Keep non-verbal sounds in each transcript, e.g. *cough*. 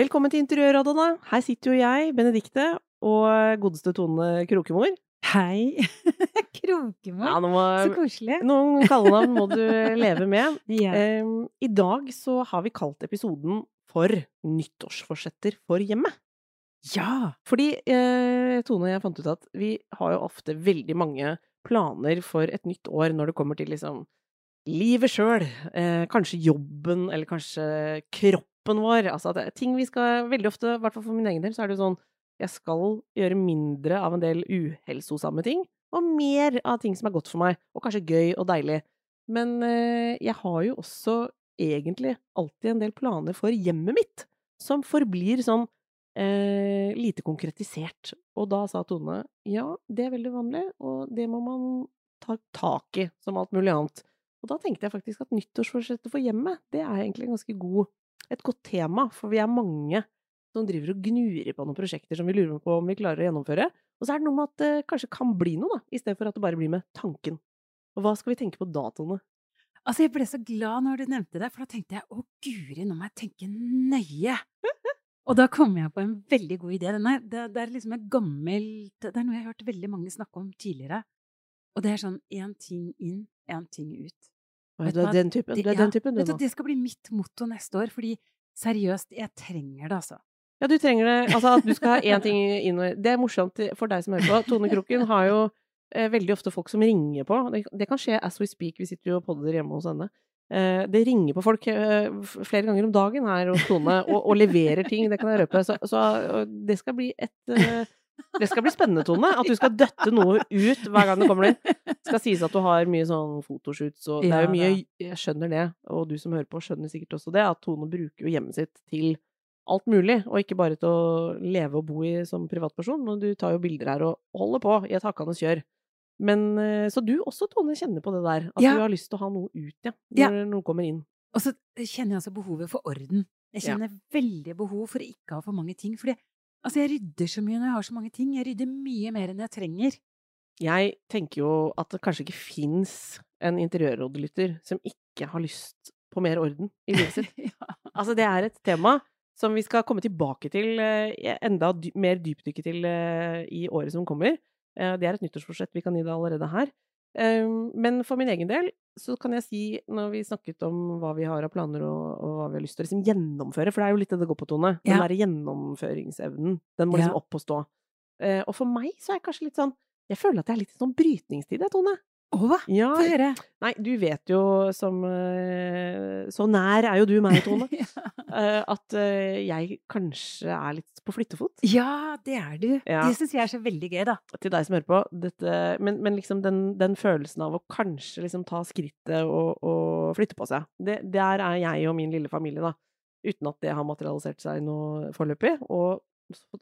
Velkommen til Interiørrådet, Her sitter jo jeg, Benedikte, og godeste Tone Krokemor. Hei. *laughs* Krokemor. Ja, må, Så koselig. noen kallenavn må du *laughs* leve med. Ja. Um, I dag så har vi kalt episoden for Nyttårsforsetter for hjemmet. ja. Fordi eh, Tone og jeg fant ut at vi har jo ofte veldig mange planer for et nytt år når det kommer til liksom livet sjøl, eh, kanskje jobben, eller kanskje kroppen vår. Altså at ting vi skal Veldig ofte, i hvert fall for min egen del, så er det jo sånn jeg skal gjøre mindre av en del uhelsosamme ting, og mer av ting som er godt for meg, og kanskje gøy og deilig. Men eh, jeg har jo også egentlig alltid en del planer for hjemmet mitt, som forblir sånn eh, lite konkretisert. Og da sa Tone ja, det er veldig vanlig, og det må man ta tak i, som alt mulig annet. Og da tenkte jeg faktisk at nyttårsforsettet for hjemmet, det er egentlig en ganske god, et godt tema, for vi er mange som driver og gnurer på noen prosjekter som vi lurer på om vi klarer å gjennomføre. Og så er det noe med at det kanskje kan bli noe, da, i stedet for at det bare blir med tanken. Og hva skal vi tenke på datoene? Altså, jeg ble så glad når du nevnte det, for da tenkte jeg å guri, nå må jeg tenke nøye. Og da kom jeg på en veldig god idé. Den er, det, det er liksom et gammelt Det er noe jeg har hørt veldig mange snakke om tidligere. Og det er sånn én ting inn, én ting ut. Vet du er den typen, Det- du er den typen, vet du, nå. det skal bli mitt motto neste år, fordi seriøst, jeg trenger det, altså. Ja, du trenger det. Altså at du skal ha én ting inn og Det er morsomt for deg som hører på. Tone Kroken har jo eh, veldig ofte folk som ringer på. Det, det kan skje as we speak, vi sitter jo og podder hjemme hos henne. Eh, det ringer på folk eh, flere ganger om dagen her hos Tone, og, og leverer ting, det kan jeg røpe. Så, så det skal bli et eh, det skal bli spennende, Tone. At du skal døtte noe ut hver gang det kommer inn. Det skal sies at du har mye sånn fotoshoots, og det er jo mye. Jeg skjønner det, og du som hører på skjønner sikkert også det, at Tone bruker jo hjemmet sitt til alt mulig, og ikke bare til å leve og bo i som privatperson, men du tar jo bilder her og holder på i et hakkende kjør. Men eh, Så du også, Tone, kjenner på det der, at Ja. du har lyst til å ha noe ut, ja, Ja. når noe kommer inn. Og så kjenner jeg altså behovet for orden. Jeg Ja. kjenner veldig behov for å ikke ha for mange ting. Fordi altså, jeg rydder så mye når jeg har så mange ting. Jeg rydder mye mer enn jeg trenger. Jeg tenker jo at det kanskje ikke fins en interiørrådlytter som ikke har lyst på mer orden i livet sitt. *laughs* ja. Altså, det er et tema som vi skal komme tilbake til, eh, enda mer dypdykke til eh, i året som kommer. Eh, det er et nyttårsforsett, vi kan gi det allerede her. Eh, men for min egen del så kan jeg si, når vi snakket om hva vi har av planer og, og hva vi har lyst til å liksom gjennomføre, for det er jo litt det det går på, Tone, den Ja. derre gjennomføringsevnen, den må liksom opp og stå. Eh, og for meg så er jeg kanskje litt sånn Jeg føler at jeg er litt i sånn brytningstid, jeg, Tone. Å, hva? Ja, Få høre. Nei, du vet jo som eh, Så nær er jo du meg, Tone. *laughs* ja. Eh, at eh, jeg kanskje er litt på flyttefot. ja, det er du. Ja. Det syns jeg er så veldig gøy, da. Til deg som hører på. Dette, men, men liksom den, den følelsen av å kanskje liksom ta skrittet og, og flytte på seg. Det, der er jeg og min lille familie, da. Uten at det har materialisert seg noe foreløpig. Og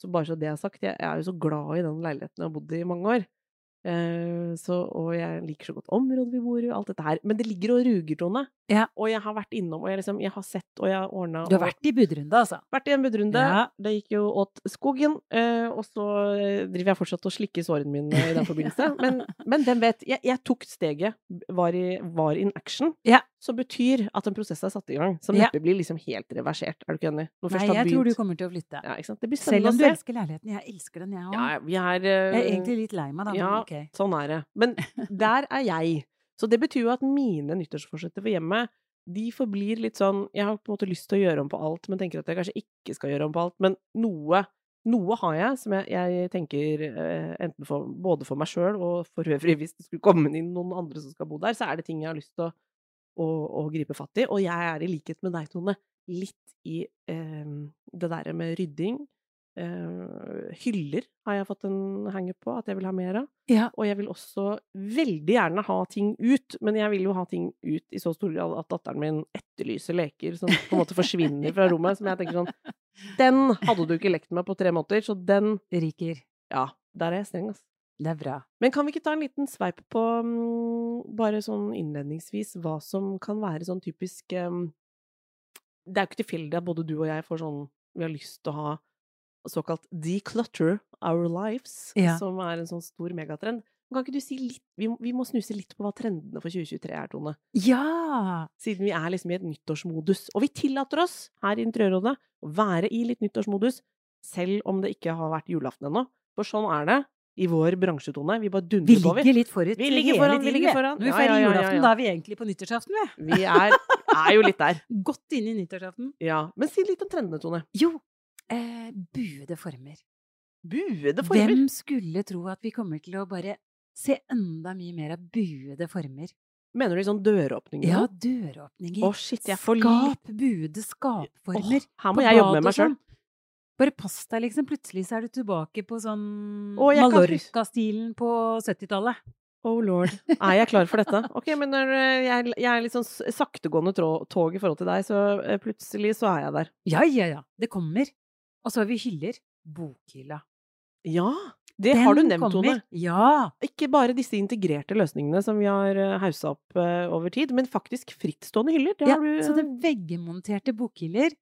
bare så det er sagt, jeg, jeg er jo så glad i den leiligheten jeg har bodd i i mange år. Eh, så, og jeg liker så godt området vi bor i, og alt dette her. Men det ligger og ruger, Tone. Ja. Og jeg har vært innom, og jeg, liksom, jeg har sett, og jeg har ordna Du har vært i budrunde, altså. vært i en budrunde. Ja. Det gikk jo åt skogen. eh, og så driver jeg fortsatt og slikker sårene mine i den *laughs* forbindelse. Men, men hvem vet? Jeg, jeg tok steget, var, i, var in action. Ja. Som betyr at en prosess er satt i gang. Som Ja. neppe blir liksom helt reversert. Er du ikke enig? Nei, jeg jeg tror du kommer til å flytte. ja, Selv om du elsker leiligheten. Jeg elsker den, jeg òg. Ja, vi er Jeg er eh, egentlig litt lei meg, da, men ja, ok. sånn er det. Men der er jeg. Så det betyr jo at mine nyttårsforsetter for hjemmet, de forblir litt sånn Jeg har på en måte lyst til å gjøre om på alt, men tenker at jeg kanskje ikke skal gjøre om på alt. Men noe, noe har jeg som jeg, jeg tenker eh, enten for, både for meg sjøl og for øvrig, hvis det skulle komme inn noen andre som skal bo der, så er det ting jeg har lyst til å, å, å gripe fatt i. Og jeg er i likhet med deg, Tone, litt i eh, det derre med rydding. Eh, hyller har jeg fått en hangup på at jeg vil ha mer av. Ja. Og jeg vil også veldig gjerne ha ting ut, men jeg vil jo ha ting ut i så stor grad at datteren min etterlyser leker som på en måte forsvinner fra rommet. Som jeg tenker sånn Den hadde du ikke lekt med på tre måneder, så den Ryker. Ja, der er jeg streng, altså. Det er bra. Men kan vi ikke ta en liten sveip på, um, bare sånn innledningsvis, hva som kan være sånn typisk um, Det er jo ikke tilfeldig at både du og jeg får sånn Vi har lyst til å ha såkalt declutter our lives, Ja. som er en sånn stor megatrend. Kan ikke du si litt vi, vi må snuse litt på hva trendene for 2023 er, Tone. Ja! Siden vi er liksom i et nyttårsmodus. Og vi tillater oss her i Interiørrådet å være i litt nyttårsmodus, selv om det ikke har vært julaften ennå. For sånn er det i vår bransjetone. Vi bare Vi dundrer på, vi. ligger litt forut Vi ligger foran, vi ligger foran. Når vi feirer ja, ja, ja, julaften, da er vi egentlig på nyttårsaften, vi. Vi er, er jo litt der. *laughs* Godt inn i nyttårsaften. Ja. Men si litt om trendene, Tone. Jo, eh, buede former. Buede former. Hvem skulle tro at vi kommer til å bare se enda mye mer av buede former? Mener du sånn døråpninger? Ja, døråpninger. Å, shit, jeg får Skap, buede skapformer. Oh, Her må jeg jobbe med meg sjøl. sånn. Bare pass deg, liksom. Plutselig så er du tilbake på sånn hus- Mallorca-stilen på 70-tallet. Oh lord. Er jeg klar for dette? Ok, men når eh, jeg, jeg er litt sånn saktegående tog i forhold til deg, så eh, plutselig så er jeg der. Ja, ja, ja. Det kommer. Og så har vi hyller. Bokhylla. Ja! Det har du nevnt. Tone. Ja. Ikke bare disse integrerte løsningene som vi har eh, haussa opp eh, over tid, men faktisk frittstående hyller. Det ja har du så det er veggmonterte bokhyller.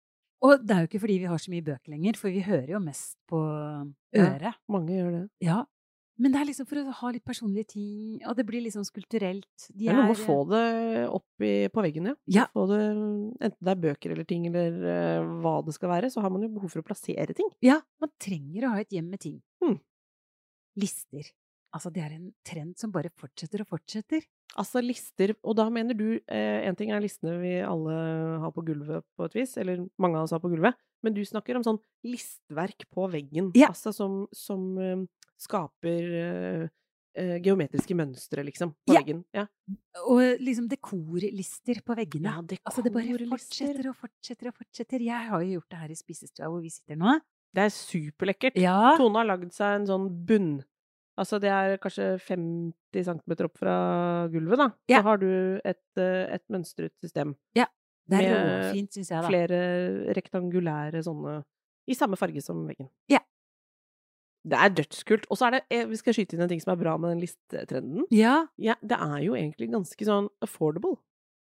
Og det er jo ikke fordi vi har så mye bøker lenger, for vi hører jo mest på Ja. øret. Mange gjør det. Ja. Men det er liksom for å ha litt personlige ting, og det blir liksom skulpturelt. De Det er noe med å få det opp i, på veggen, ja. Ja. Få det, enten det er bøker eller ting, eller uh, hva det skal være, så har man jo behov for å plassere ting. Ja, man trenger å ha et hjem med ting. Hmm. Lister. Altså, det er en trend som bare fortsetter og fortsetter. Altså lister, og da mener du eh, En ting er listene vi alle har på gulvet på et vis, eller mange av oss har på gulvet, men du snakker om sånn listverk på veggen. Ja. Altså som, som eh, skaper eh, eh, geometriske mønstre, liksom, på Ja. veggen. Ja. Og liksom dekorlister på veggene. ja, Altså, det bare fortsetter og fortsetter og fortsetter. Jeg har jo gjort det her i spisestua hvor vi sitter nå. Det er superlekkert. Ja. Tone har lagd seg en sånn bunn. Altså det er kanskje 50 cm opp fra gulvet, da. Ja. Så har du et, eh, et mønstret system. Det er råfint, syns jeg, da. Flere rektangulære sånne i samme farge som veggen. Ja. Det er dødskult. Og så er det eh, Vi skal skyte inn en ting som er bra med den listetrenden. Ja. Ja, det er jo egentlig ganske sånn affordable.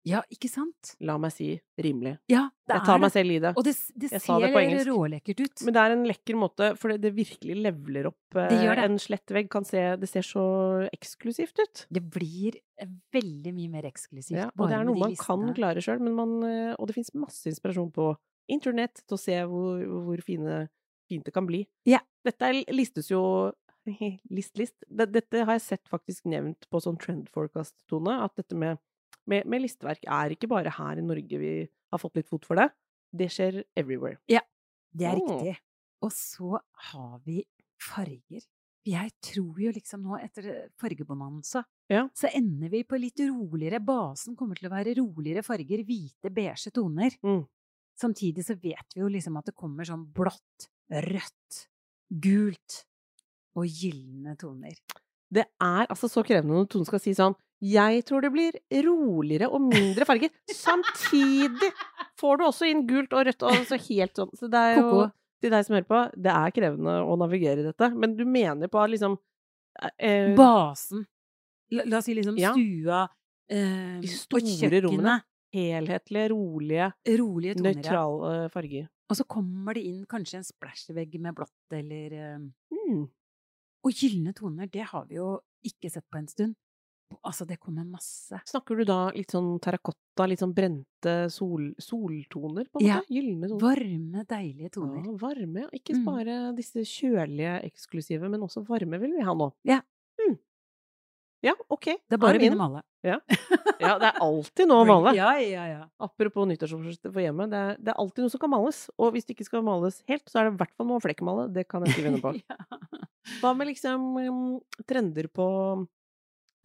ja, ikke sant? La meg si rimelig. Ja, det Jeg tar er meg selv i det. Og det, det det ser engelsk. rålekkert ut. Men det er en lekker måte, for det, det virkelig levler opp eh, Det gjør det. en slett vegg. Kan se, det ser så eksklusivt ut. Det blir eh, veldig mye mer eksklusivt. Ja, og det er noe man kan klare sjøl, men man eh, Og det fins masse inspirasjon på internett til å se hvor, hvor fine, fint det kan bli. Ja. Dette er, listes jo *laughs* List, list. Dette har jeg sett faktisk nevnt på sånn trend forecast-tone, at dette med, med, med listeverk er ikke bare her i Norge vi har fått litt fot for det. Det skjer everywhere. Ja, Det er Åh. riktig. Og så har vi farger. Jeg tror jo liksom nå, etter fargebonanza, Ja. så ender vi på litt roligere Basen kommer til å være roligere farger, hvite, beige toner. Mm. Samtidig så vet vi jo liksom at det kommer sånn blått, rødt, gult og gylne toner. Det er altså så krevende når Tone skal si sånn Jeg tror det blir roligere og mindre farger. Samtidig får du også inn gult og rødt og så helt sånn. Så det er jo til deg som hører på, det er krevende å navigere i dette. Men du mener på liksom eh, Basen. La, la oss si liksom Ja. stua eh, De store rommene. Helhetlige, rolige, Rolige toner. ja. nøytrale farger. Og så kommer det inn kanskje en splæsjvegg med blått eller eh, Mm. Og gylne toner, det har vi jo ikke sett på en stund. Altså, det kommer masse. Snakker du da litt sånn terrakotta, litt sånn brente sol, soltoner, på en Ja. måte? Gylne toner? Varme, deilige toner. Ja, varme. ja. Ikke Mm. bare disse kjølige, eksklusive, men også varme vil vi ha nå. Ja. Ja, ok. Det er bare å begynne å male. Ja. *laughs* ja, det er alltid noe å male. Ja, ja, ja. Apropos nyttårsforsett for hjemmet, det er, det er alltid noe som kan males. Og hvis det ikke skal males helt, så er det i hvert fall noe å flekkmale. Det kan jeg skrive under på. *laughs* ja. Hva med liksom um, trender på,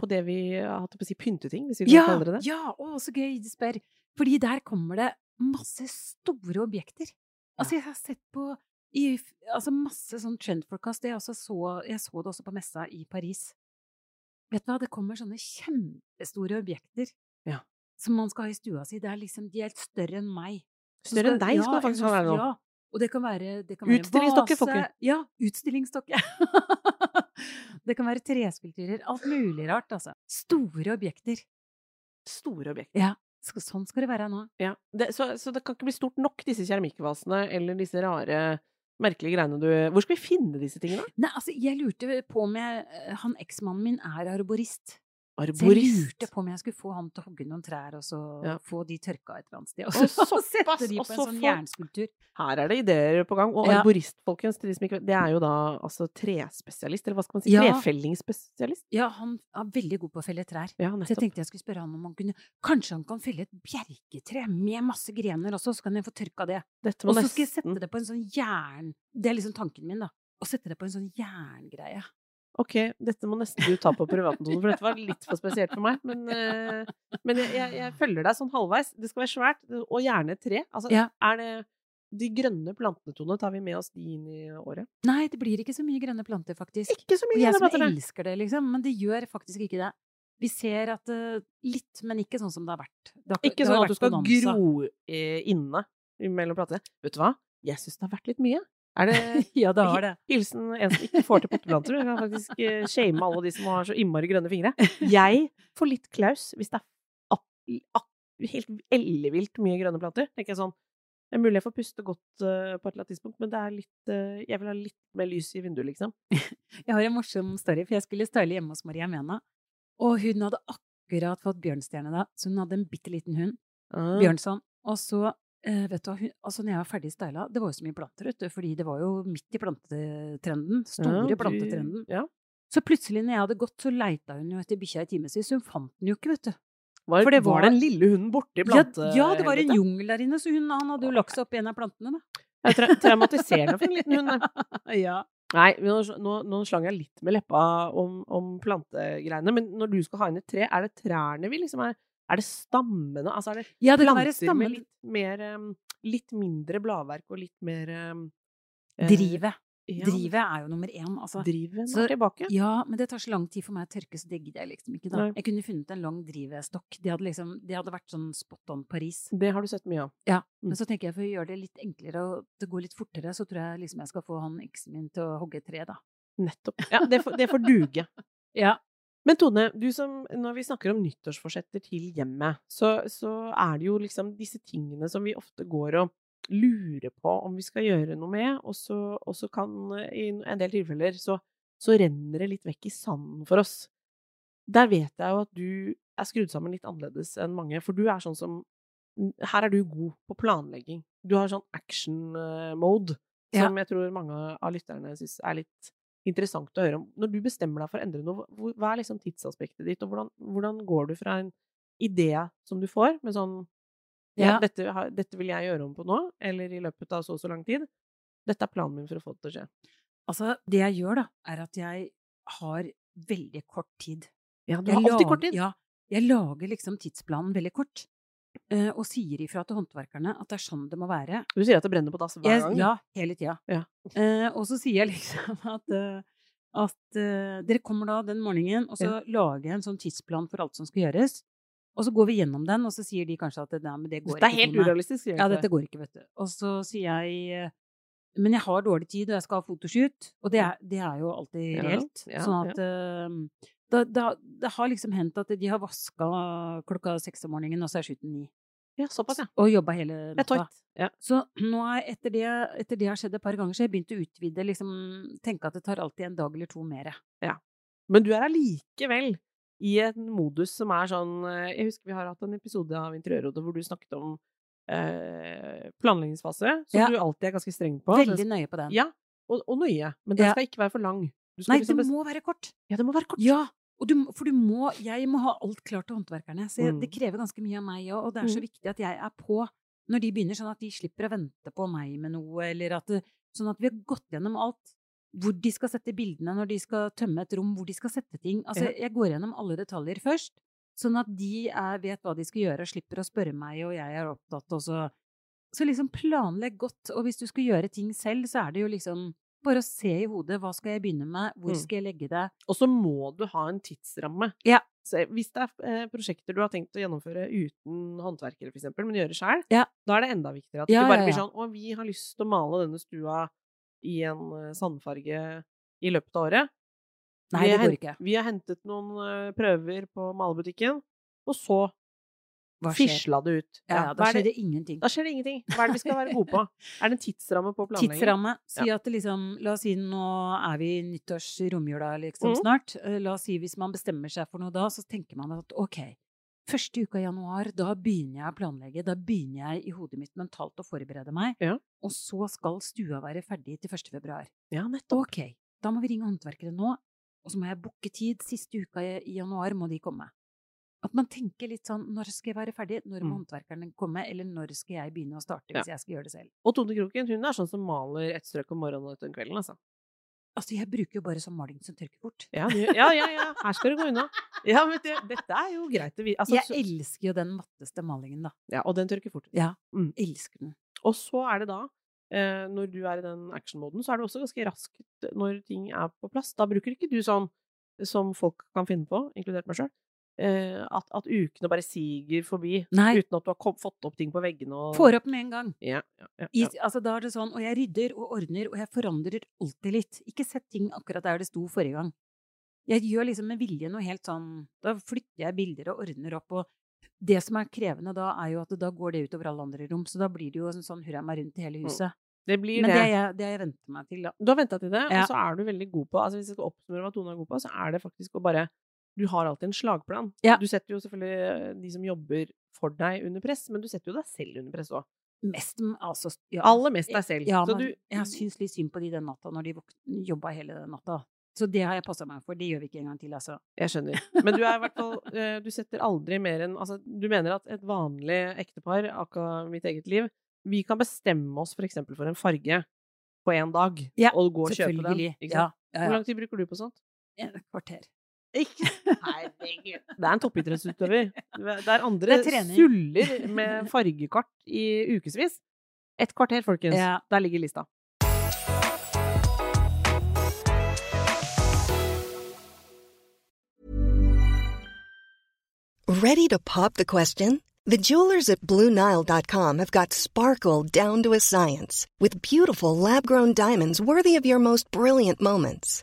på det vi har hatt på å si pynteting, hvis vi kan Ja, kalle det det? ja, å, så gøy du spør. Fordi der kommer det masse store objekter. Altså, jeg har sett på i, altså masse sånn trendforecast. Jeg, også så, jeg så det også på messa i Paris. Vet du hva, det kommer sånne kjempestore objekter Ja. som man skal ha i stua si. Det er liksom, de er større enn meg. Større enn deg skal ja, det faktisk en sånn- være nå. Ja, og det kan være, det kan være Utstillingsdokke, folkens! Ja, utstillingsdokke. *laughs* det kan være treskulpturer. Alt mulig rart, altså. Store objekter. Store objekter. Ja, sånn skal det være nå. Ja. Det, så, så det kan ikke bli stort nok, disse keramikkvasene eller disse rare, merkelige greiene du Hvor skal vi finne disse tingene? Nei, altså, jeg lurte på om jeg eh, Han eksmannen min er arborist. Så jeg lurte på om jeg skulle få han til å hogge noen trær, og så Ja. få de tørka et eller annet sted. Og så *laughs* såpass, sette de på en sånn jernskulptur. Her er det ideer på gang. Og Ja. arborist, folkens, det er jo da altså trespesialist, eller hva skal man si? Ja. Trefellingsspesialist? Ja, han er veldig god på å felle trær. Ja, Så jeg tenkte jeg skulle spørre han om han kunne Kanskje han kan felle et bjerketre med masse grener også, så kan jeg få tørka det. Og så skal jeg sette det på en sånn jern... Det er liksom tanken min, da. Å sette det på en sånn jerngreie. Ok, dette må nesten du ta på privaten, Tone, for dette var litt for spesielt for meg. Men, eh, men jeg, jeg, jeg følger deg sånn halvveis. Det skal være svært, og gjerne tre. Altså, Ja. er det de grønne plantene, Tone, tar vi med oss de inn i året? Nei, det blir ikke så mye grønne planter, faktisk. Ikke så mye grønne planter. planter. som elsker det, liksom. Men det gjør faktisk ikke det. Vi ser at uh, litt, men ikke sånn som det har vært. Det har, Ikke det har sånn at du skal gro eh, inne mellom platene. Vet du hva? Jeg syns det har vært litt mye. Er det *laughs* Ja, det har det. Hilsen en som ikke får til potteplanter. Du kan faktisk eh, shame alle de som har så innmari grønne fingre. Jeg får litt klaus hvis det er helt ellevilt mye grønne planter. Tenker jeg sånn Det er mulig jeg får puste godt eh, på et eller annet tidspunkt, men det er litt eh, Jeg vil ha litt mer lys i vinduet, liksom. *laughs* Jeg har en morsom story, for jeg skulle style hjemme hos Maria Mena. Og hun hadde akkurat fått bjørnstjerne da, så hun hadde en bitte liten hund. Ah. Bjørnson. Og så, eh, vet du altså når jeg var ferdig styla, det var jo så mye planter, vet du, fordi det var jo midt i plantetrenden. Store Ja, plantetrenden. Ja. Så plutselig når jeg hadde gått, så leita hun jo etter bikkja i timevis, hun fant den jo ikke, vet du. Var, For det var var- den lille hunden borte i Ja, ja, det var en jungel der inne, så hun, han hadde jo lagt seg opp i en av plantene, da. Jeg tra traumatiserende for en liten hund. da. *laughs* Ja. Nei, nå, nå slang jeg litt med leppa om, om plantegreiene, men når du skal ha inn et tre, er det trærne vi liksom er Er det stammene? Altså er det Ja, det planter med litt mer em, Litt mindre bladverk og litt mer em, eh, Drivet. Ja, Drivet er jo nummer én, altså. Driven er tilbake. Ja, men det tar så lang tid for meg å tørke, så det gidder jeg liksom ikke, da. Nei. Jeg kunne funnet en lang drivestokk. Det hadde liksom, det hadde vært sånn spot on Paris. Det har du sett mye av. Ja, Mm. men så tenker jeg for å gjøre det litt enklere og det går litt fortere, så tror jeg liksom jeg skal få han eksen min til å hogge tre, da. Nettopp. *laughs* Ja, det får, det får duge. Ja. Men Tone, du som, når vi snakker om nyttårsforsetter til hjemmet, så, så er det jo liksom disse tingene som vi ofte går og lurer på om vi skal gjøre noe med, og så, og så kan eh, i en del tilfeller så, så renner det litt vekk i sanden for oss. Der vet jeg jo at du er skrudd sammen litt annerledes enn mange, for du er sånn som Her er du god på planlegging. Du har sånn action mode, mode, Ja. som jeg tror mange av lytterne syns er litt interessant å høre om. Når du bestemmer deg for å endre noe, hva er liksom tidsaspektet ditt, og hvordan, hvordan går du fra en idé som du får, med sånn ja, Ja. dette, dette vil jeg gjøre om på nå, eller i løpet av så og så lang tid. Dette er planen min for å få det til å skje. Altså, det jeg gjør, da, er at jeg har veldig kort tid. Ja, du Jeg har alltid lager, kort tid. Ja. Jeg lager liksom tidsplanen veldig kort. Eh, og sier ifra til håndverkerne at det er sånn det må være. Du sier at det brenner på dass hver gang. ja, hele tida. Ja. Eh, og så sier jeg liksom *laughs* at, eh, at dere kommer da den morgenen, og så lager jeg en sånn tidsplan for alt som skal gjøres. Og så går vi gjennom den, og så sier de kanskje at det, nei, men det går Det er ikke. helt urealistisk. Ja, dette går ikke, vet du. Og så sier jeg men jeg har dårlig tid, og jeg skal ha fotoshoot. Og det er, det er jo alltid reelt. ja, sånn at eh, da, da, det har liksom hendt at de har vaska klokka seks om morgenen, og så er shooten ni. Ja, såpass, ja. Og jobba hele Det natta. Ja. Så nå er, etter, det, etter det har skjedd et par ganger, så har jeg begynt å utvide, liksom tenke at det tar alltid en dag eller to mer. Ja. Men du er allikevel i en modus som er sånn eh, Jeg husker vi har hatt en episode av Interiørrådet hvor du snakket om eh, planleggingsfase, som Ja. du alltid er ganske streng på. Veldig nøye på den. Ja, og, og nøye. Men den skal ikke være for lang. Nei, liksom det må være kort. Ja, det må være kort. Ja, du, for du må Jeg må ha alt klart til håndverkerne. Så jeg, Mm. det krever ganske mye av meg òg, og det er så Mm. viktig at jeg er på når de begynner, sånn at de slipper å vente på meg med noe, eller at Sånn at vi har gått gjennom alt. Hvor de skal sette bildene, når de skal tømme et rom, hvor de skal sette ting. Altså, jeg går gjennom alle detaljer først, sånn at de er, vet hva de skal gjøre, og slipper å spørre meg, og jeg er opptatt, og så Så liksom planlegg godt, og hvis du skal gjøre ting selv, så er det jo liksom bare å se i hodet hva skal jeg begynne med, hvor Mm. skal jeg legge det. Og så må du ha en tidsramme. Ja. Så hvis det er eh, prosjekter du har tenkt å gjennomføre uten håndverkere, eksempel, men gjøre sjøl, Ja. da er det enda viktigere at Ja, du bare blir sånn Å, vi har lyst til å male denne stua i en eh, sandfarge i løpet av året. Nei, det går ikke. Vi har hentet noen eh, prøver på malebutikken, og så? Fisla det ut. Ja, ja, da er skjer det- ingenting. Da skjer det ingenting. Hva er det vi skal være gode på? *laughs* Er det en tidsramme på planlegging? Tidsramme. Si at det liksom La oss si nå er vi nyttårs romjula liksom mm. snart. Eh, La oss si hvis man bestemmer seg for noe da, så tenker man at ok, første uka i januar, da begynner jeg å planlegge. Da begynner jeg i hodet mitt mentalt å forberede meg. Ja. Og så skal stua være ferdig til 1. februar. Ja, nettopp. Ok, da må vi ringe håndverkere nå, og så må jeg booke tid. Siste uka i i januar må de komme. At man tenker litt sånn når skal jeg være ferdig, når må Mm. håndverkerne komme, eller når skal jeg begynne å starte Ja. hvis jeg skal gjøre det selv. Og Tone Kroken hun er sånn som maler et strøk om morgenen og et om kvelden, altså. Altså, jeg bruker jo bare sånn maling som tørkekort. Ja, ja, ja, ja. Her skal du gå unna. *laughs* Ja, men det, dette er jo greit. Altså, jeg elsker jo den matteste malingen, da. ja, og den tørker fort. Ja, Mm. elsker den. Og så er det da, eh, når du er i den actionmoden, så er det også ganske raskt når ting er på plass. Da bruker ikke du sånn som folk kan finne på, inkludert meg sjøl, eh, at, at ukene bare siger forbi Nei, uten at du har kom, fått opp ting på veggene og får opp med en gang. Ja, ja, ja, I, altså, da er det sånn, og jeg rydder og ordner, og jeg forandrer alltid litt. Ikke sett ting akkurat der det sto forrige gang. Jeg gjør liksom med vilje noe helt sånn Da flytter jeg bilder og ordner opp, og det som er krevende da, er jo at da går det utover alle andre rom, så da blir det jo en sånn hurra meg rundt i hele huset. Det blir Men det. det jeg, det jeg venter meg til, da. Du har venta til det, og så er du veldig god på altså Hvis jeg skal oppsummere hva Tone er god på, så er det faktisk å bare Du har alltid en slagplan. Ja. Du setter jo selvfølgelig eh, de som jobber for deg, under press, men du setter jo deg selv under press òg. Mest altså ja. Aller mest deg selv. Ja, så men du, jeg syns litt synd på de den natta, når de jobba hele den natta. Så det har jeg passa meg for. Det gjør vi ikke en gang til, altså. Jeg skjønner. *laughs* Men du er i hvert fall eh, Du setter aldri mer enn Altså, du mener at et vanlig ektepar, akkurat mitt eget liv, vi kan bestemme oss for eksempel for en farge på én dag, Ja, og gå og kjøpe den. Ikke Ja, sant? ja, Hvor lang tid bruker du på sånt? Et kvarter. Ikke *laughs* Herregud. Det er en toppidrettsutøver. Det er andre Det er suller med *laughs* fargekart i ukevis. Et kvarter, folkens. Ja. Der ligger lista. Ready to pop the question? The jewelers at BlueNile.com have got sparkle down to a science with beautiful lab grown diamonds worthy of your most brilliant moments.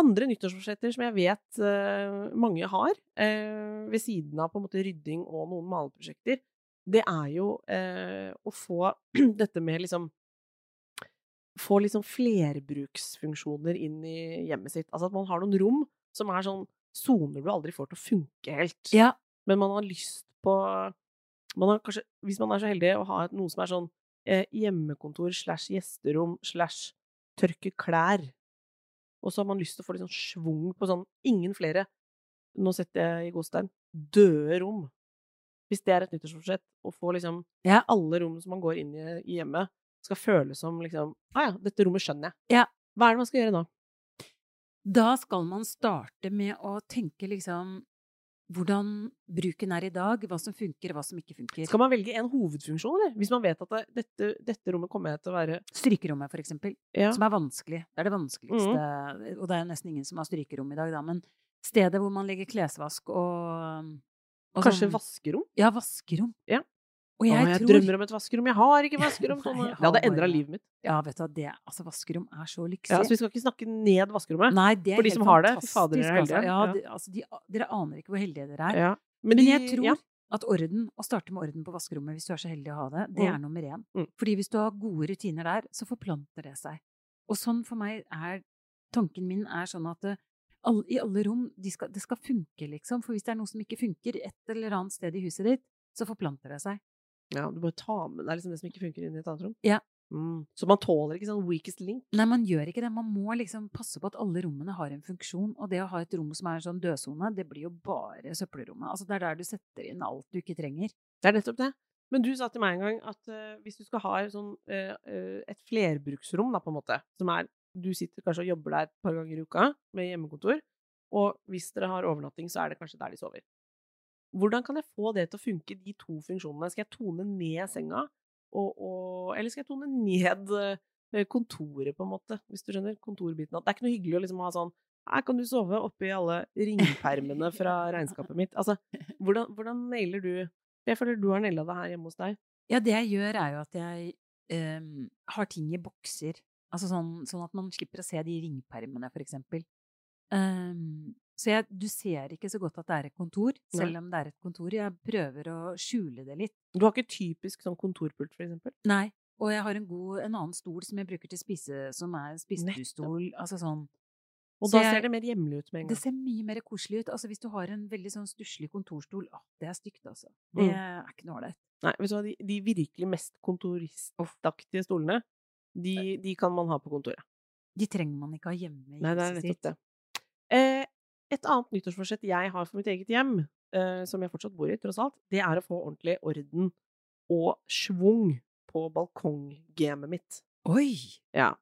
Andre nyttårsforsetter som jeg vet uh, mange har, uh, ved siden av på en måte rydding og noen maleprosjekter, det er jo uh, å få *clears throat* dette med liksom Få liksom flerbruksfunksjoner inn i hjemmet sitt. Altså at man har noen rom som er sånn soner du aldri får til å funke helt. Ja. Men man har lyst på man har kanskje, Hvis man er så heldig å ha et, noe som er sånn hjemmekontor slash gjesterom slash tørke klær, og så har man lyst til å få litt sånn schwung på sånn ingen flere Nå setter jeg i godstein døde rom. Hvis det er et nyttårsforsett, å få liksom Ja. alle rom som man går inn i i hjemmet, skal føles som liksom Å ja, dette rommet skjønner jeg. Ja. Hva er det man skal gjøre da? Da skal man starte med å tenke liksom hvordan bruken er i dag, hva som funker, hva som ikke funker. Skal man velge en hovedfunksjon, eller? Hvis man vet at det, dette, dette rommet kommer jeg til å være Strykerommet, for eksempel, ja. som er vanskelig. Det er det vanskeligste, og det er jo nesten ingen som har strykerom i dag, da, men stedet hvor man legger klesvask og, og Kanskje sånn- vaskerom? Ja, vaskerom. Ja. Og jeg, Åh, jeg tror drømmer om et vaskerom. Jeg har ikke vaskerom! Nei, *laughs* Sånn. jeg Det hadde har endra livet mitt. Ja, vet du hva, det Altså, vaskerom er så lyksig. Ja, så vi skal ikke snakke ned vaskerommet. Nei, det er For de som har det, fy fader, dere er altså. heldige. Ja, Ja. de, altså, de, dere aner ikke hvor heldige dere er. Ja. Men, de- jeg tror ja. at orden, å starte med orden på vaskerommet hvis du er så heldig å ha det, det Mm. er nummer én. Mm. Fordi hvis du har gode rutiner der, så forplanter det seg. Og sånn for meg er Tanken min er sånn at det, all, i alle rom de skal, Det skal funke, liksom. For hvis det er noe som ikke funker et eller annet sted i huset ditt, så forplanter det seg. Ja, du bare tar med deg liksom det som ikke funker inn i et annet rom. Ja. Mm. Så man tåler ikke sånn weakest link? Nei, man gjør ikke det. Man må liksom passe på at alle rommene har en funksjon. Og det å ha et rom som er en sånn dødsone, det blir jo bare søppelrommet. Altså, det er der du setter inn alt du ikke trenger. Det er nettopp det. Men du sa til meg en gang at uh, hvis du skal ha et, sånn, uh, uh, et flerbruksrom, da, på en måte, som er Du sitter kanskje og jobber der et par ganger i uka med hjemmekontor, og hvis dere har overnatting, så er det kanskje der de sover. Hvordan kan jeg få det til å funke, de to funksjonene? Skal jeg tone ned senga, og, og, eller skal jeg tone ned eh, kontoret, på en måte, hvis du skjønner? Kontorbiten. Det er ikke noe hyggelig å liksom ha sånn her kan du sove oppi alle ringpermene fra regnskapet mitt. Altså, hvordan, hvordan nailer du Jeg føler du har naila det her hjemme hos deg. Ja, det jeg gjør, er jo at jeg um, har ting i bokser. Altså sånn, sånn, at man slipper å se de ringpermene, for eksempel. Um, så jeg, du ser ikke så godt at det er et kontor, selv om det er et kontor. Jeg prøver å skjule det litt. Du har ikke typisk sånn kontorpult, for eksempel? Nei. Og jeg har en, god, en annen stol som jeg bruker til spise, som er spisestuestol. Altså sånn. Og da jeg, ser det mer hjemlig ut med en gang. Det ser mye mer koselig ut. Altså Hvis du har en veldig sånn stusslig kontorstol, å, det er stygt, altså. Det mm. er ikke noe ålreit. Nei, vet du hva, de, de virkelig mest kontoristaktige stolene, de, de, kan man ha på kontoret. De trenger man ikke ha hjemme. Nei, det er nettopp det. Eh, et annet nyttårsforsett jeg har for mitt eget hjem, eh, som jeg fortsatt bor i, tross alt, det er å få ordentlig orden og schwung på balkonggamet mitt. Oi! Ja.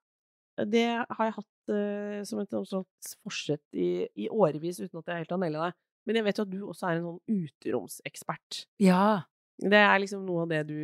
Det har jeg hatt eh, som et sånt forsett i, i, årevis, uten at jeg helt har naila det. Men jeg vet jo at du også er en sånn uteromsekspert. Ja. Det er liksom noe av det du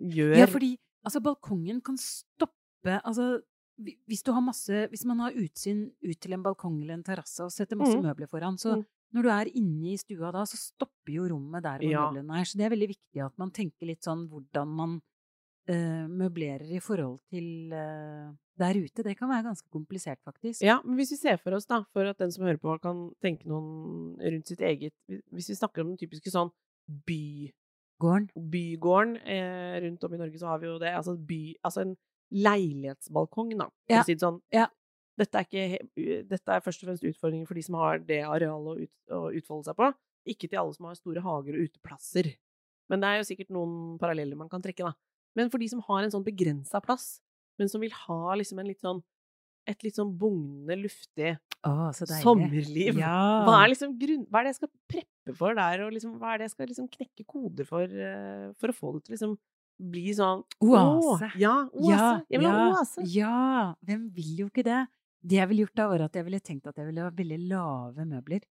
gjør. Ja, fordi altså, balkongen kan stoppe Altså, hvis, masse, hvis, man har utsyn ut til en balkong eller en terrasse og setter masse mm. møbler foran, så mm. når du er inne i stua da, så stopper jo rommet der hvor ja. møblene er. Så det er veldig viktig at man tenker litt sånn hvordan man uh, møblerer i forhold til uh, der ute. Det kan være ganske komplisert, faktisk. Ja, men hvis vi ser for oss, da, for at den som hører på kan tenke noen rundt sitt eget Hvis vi snakker om den typiske sånn by... Gården. Bygården eh, rundt om i Norge, så har vi jo det. Altså, by, altså en leilighetsbalkong, da. For å si det sånn. Ja. Dette, er ikke, dette er først og fremst utfordringer for de som har det arealet å, ut, å utfolde seg på. Ikke til alle som har store hager og uteplasser. Men det er jo sikkert noen paralleller man kan trekke, da. Men for de som har en sånn begrensa plass, men som vil ha liksom en litt sånn et litt sånn bugnende, luftig oh, sommerliv. Ja. Hva, er liksom grunn, hva er det jeg skal preppe for der, og liksom, hva er det jeg skal liksom knekke koder for, uh, for å få det til liksom bli sånn Oase. ja, oase. Ja, jeg vil ja, ha oase. Ja, hvem vil jo ikke det? Det jeg ville gjort da, var at jeg ville tenkt at jeg ville ha veldig lave møbler.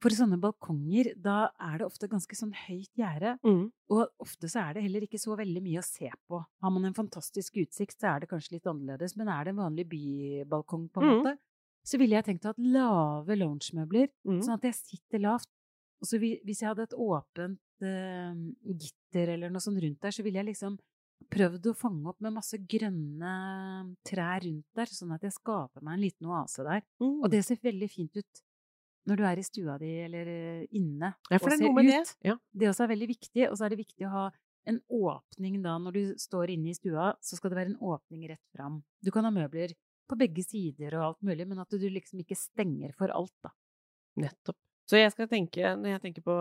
For sånne balkonger, da er det ofte ganske sånn høyt gjerde. Mm. Og ofte så er det heller ikke så veldig mye å se på. Har man en fantastisk utsikt, så er det kanskje litt annerledes. Men er det en vanlig bybalkong, på en mm. måte, så ville jeg tenkt at lave loungemøbler, mm. sånn at jeg sitter lavt. Og så hvis jeg hadde et åpent gitter eller noe sånt rundt der, så ville jeg liksom prøvd å fange opp med masse grønne trær rundt der, sånn at jeg skaper meg en liten oase der. Mm. Og det ser veldig fint ut når du er i stua di eller eh, inne ja, og ser ut. Det. Ja. det også er veldig viktig. Og så er det viktig å ha en åpning da når du står inne i stua, så skal det være en åpning rett fram. Du kan ha møbler på begge sider og alt mulig, men at du liksom ikke stenger for alt, da. Nettopp. Så jeg skal tenke, når jeg tenker på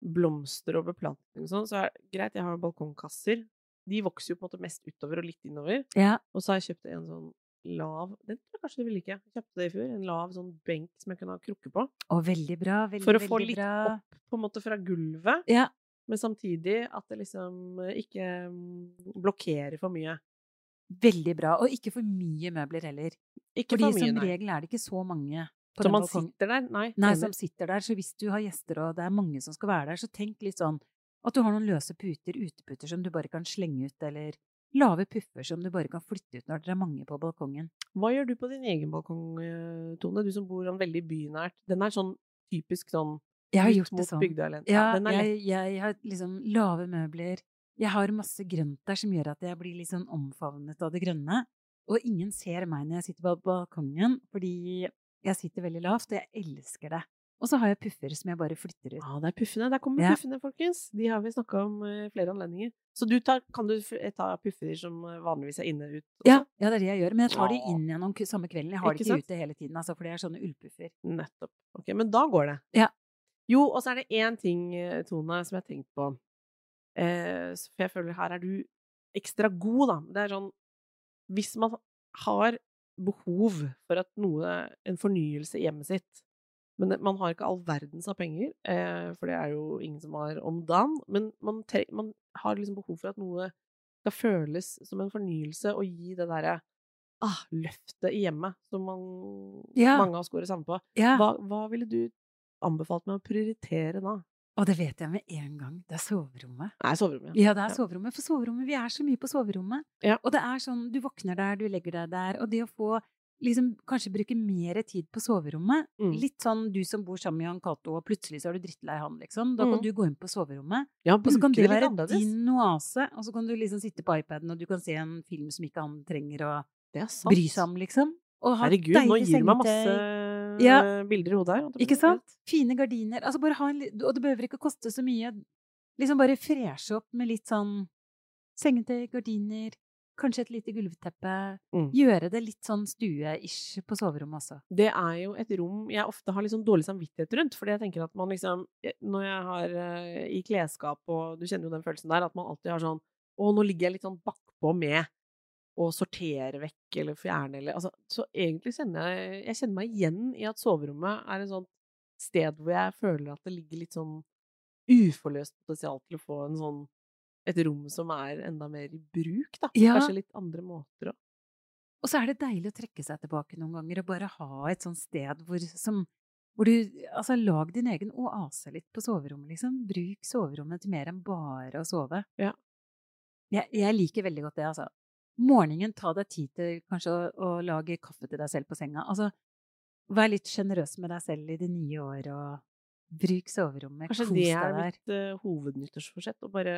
blomster og beplantning og sånn, så er det greit, jeg har balkongkasser. De vokser jo på en måte mest utover og litt innover. Ja. Og så har jeg kjøpt en sånn lav Den tror jeg kanskje du vil like. Jeg kjøpte det i fjor. En lav sånn benk som jeg kunne ha krukke på. Å, veldig bra. Veldig, For å få litt bra. opp på en måte fra gulvet, ja. men samtidig at det liksom ikke mm, blokkerer for mye. Veldig bra. Og ikke for mye møbler heller. Ikke Fordi for mye, som regel er det ikke så mange så man sitter der? Nei. Nei, som sitter der. Så hvis du har gjester og det er mange som skal være der, så tenk litt sånn at du har noen løse puter, uteputer, som du bare kan slenge ut, eller lave puffer som du bare kan flytte ut når dere er mange på balkongen. Hva gjør du på din egen balkong, eh, Tone? Du som bor sånn veldig bynært. Den er sånn typisk sånn jeg har gjort det sånn. Ja, jeg, jeg, har liksom lave møbler. Jeg har masse grønt der som gjør at jeg blir litt sånn omfavnet av det grønne. Og ingen ser meg når jeg sitter på balkongen, fordi jeg sitter veldig lavt, og jeg elsker det. Og så har jeg puffer som jeg bare flytter ut. Ja, det er puffene. Der kommer ja. puffene, folkens. De har vi snakka om i flere anledninger. Så du tar, kan du eh, ta puffer som eh, vanligvis er inne ut? Ja, ja, det er det jeg gjør. Men jeg tar de inn igjen samme kvelden. Jeg har ikke de ikke ute hele tiden, altså, for det er sånne ullpuffer. Nettopp. Ok, Men da går det. Ja. Jo, og så er det én ting, Tone, som jeg har tenkt på. Eh, for jeg føler her er du ekstra god, da. Det er sånn hvis man har behov for at noe, en fornyelse i hjemmet sitt men man har ikke all verdens av penger, eh, for det er jo ingen som har om dagen. Men man, man har liksom behov for at noe skal føles som en fornyelse, og gi det derre ah, løftet i hjemmet som man, Ja. mange av oss går i samme på. Ja. Hva, hva ville du anbefalt meg å prioritere da? Og det vet jeg med en gang. Det er soverommet. Det er soverommet. Ja, det er soverommet. For soverommet, vi er så mye på soverommet. Ja. Og det er sånn, du våkner der, du legger deg der, og det å få liksom kanskje bruke mer tid på soverommet Mm. Litt sånn du som bor sammen med Jan Cato, og plutselig så er du drittlei han, liksom. Da kan Mm. du gå inn på soverommet, Ja, og så kan det være annerledes. din oase. Og så kan du liksom sitte på iPaden, og du kan se en film som ikke han trenger å bry seg om, liksom. Og ha Herregud, nå deilig gir Ja. bilder i hodet her. å Ikke sant? Fine gardiner. Altså en, og det behøver ikke koste så mye. Liksom bare freshe opp med litt sånn sengetøy, gardiner, kanskje et lite gulvteppe. Mm. Gjøre det litt sånn stue-ish på soverommet også. Det er jo et rom jeg ofte har sånn dårlig samvittighet rundt. Fordi jeg tenker at man liksom Når jeg har eh, i klesskap, og du kjenner jo den følelsen der, at man alltid har sånn Å, nå ligger jeg litt sånn bakpå med å sortere vekk eller fjerne eller altså, Så egentlig kjenner jeg Jeg kjenner meg igjen i at soverommet er et sånt sted hvor jeg føler at det ligger litt sånn uforløst potensial til å få en sånn et rom som er enda mer i bruk, da. Ja. Kanskje litt andre måter òg. Og så er det deilig å trekke seg tilbake noen ganger og bare ha et sånt sted hvor, som, hvor du Altså, lag din egen oase litt på soverommet, liksom. Bruk soverommet til mer enn bare å sove. Ja. Jeg, jeg liker veldig godt det, altså. Morgenen, ta deg tid til kanskje å, å lage kaffe til deg selv på senga. Altså, vær litt sjenerøs med deg selv i det nye året, og bruk soverommet. Kanskje Kos det er mitt uh, hovednyttårsforsett, å bare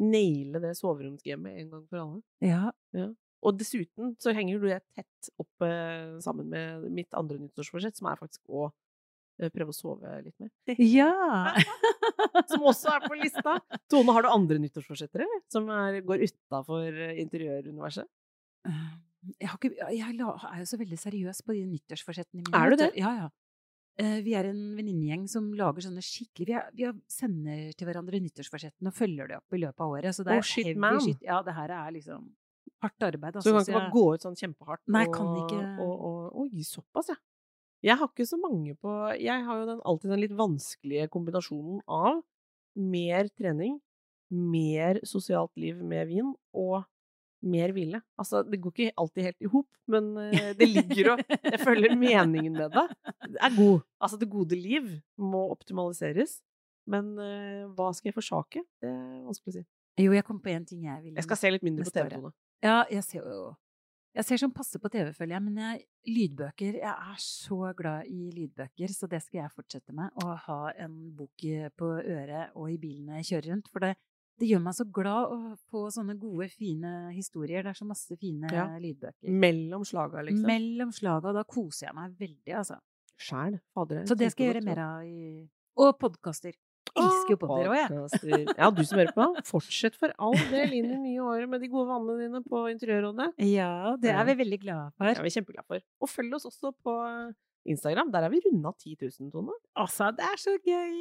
naile det soveromsgamet en gang for alle. Ja. Og dessuten så henger jo det tett opp uh, sammen med mitt andre nyttårsforsett, som er faktisk å eh, prøve å sove litt mer. ja. *laughs* Som også er på lista! Tone, har du andre nyttårsforsetter. Som er, går utafor interiøruniverset? Jeg, har ikke, jeg er jo så veldig seriøs på de nyttårsforsettene mine. Er du det? Ja, ja. Eh, Vi er en venninnegjeng som lager sånne skikkelig Vi, er, vi sender til hverandre nyttårsforsettene og følger det opp i løpet av året. Så det Oh, er shit, heavy man. shit. Ja, det her er liksom hardt arbeid. Så Altså, du kan ikke bare jeg- gå ut sånn kjempehardt Nei, og, kan ikke- og, og Oi, såpass, ja. Jeg har ikke så mange på Jeg har jo den, alltid den litt vanskelige kombinasjonen av mer trening, mer sosialt liv med vin og mer hvile. Altså, det går ikke alltid helt i hop, men eh, det ligger og *laughs* Jeg føler meningen med det er god. Altså, det gode liv må optimaliseres. Men eh, hva skal jeg forsake? Det er vanskelig å si. Jo, jeg kom på en ting jeg vil Jeg skal se litt mindre på TV, året. Tone. Ja, jeg ser jo Jeg ser som passe på TV, føler jeg, men jeg, lydbøker Jeg er så glad i lydbøker, så det skal jeg fortsette med. Å ha en bok på øret og i bilen jeg kjører rundt. For det, det gjør meg så glad å få sånne gode, fine historier. Det er så masse fine Ja. lydbøker. Mellom slaga, liksom. Mellom slaga, og da koser jeg meg veldig, altså. Sjæl. Fader. er Så det skal jeg gjøre mer av i Og podkaster. Elsker jo podder òg, jeg. Ja, du som hører på. Fortsett for all del inn i nye året med de gode vannene dine på Interiørrådet. Ja, det er vi veldig glade Det er vi kjempeglade for. Og følg oss også på Instagram. Der er vi runda 10 000, Tone. Altså, det er så gøy!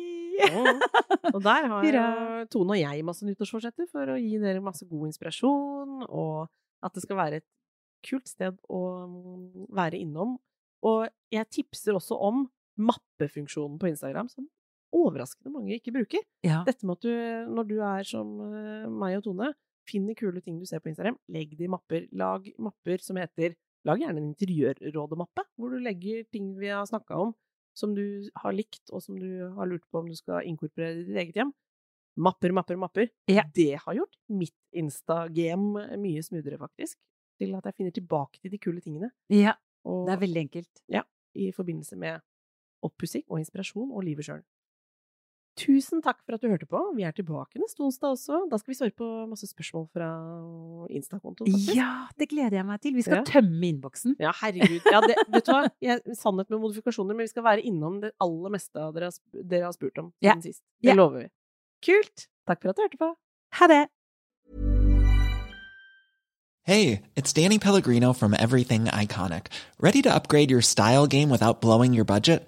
Og der har *laughs* Hurra. Tone og jeg masse nyttårsforsetter for å gi dere masse god inspirasjon, og at det skal være et kult sted å mm, være innom. Og jeg tipser også om mappefunksjonen på Instagram, som overraskende mange ikke bruker. Ja. Dette med at du, når du er som eh, meg og Tone, finner kule ting du ser på Instagram, legg det i mapper. Lag mapper som heter Lag gjerne en interiørrådemappe, hvor du legger ting vi har snakka om, som du har likt, og som du har lurt på om du skal inkorporere i ditt eget hjem. Mapper, mapper, mapper. Ja. Det har gjort mitt Insta-game mye smoothere, faktisk. Til at jeg finner tilbake til de kule tingene. ja. Og Det er veldig enkelt. Ja. i forbindelse med oppussing og inspirasjon og livet sjøl. Tusen takk for at du hørte på. Vi er tilbake neste onsdag også. Da skal vi svare på masse spørsmål fra Insta-kontoen. Ja, det gleder jeg meg til. Vi skal Ja. tømme innboksen. Ja, herregud. Ja, det, vet du hva? Jeg, sannhet med modifikasjoner, men vi skal være innom det aller meste av dere dere har spurt om Ja. siden sist. Det Ja. lover vi. Kult! Takk for at du hørte på. Ha det! Hey, it's Danny Pellegrino from Everything Iconic. Ready to upgrade your style game without blowing your budget?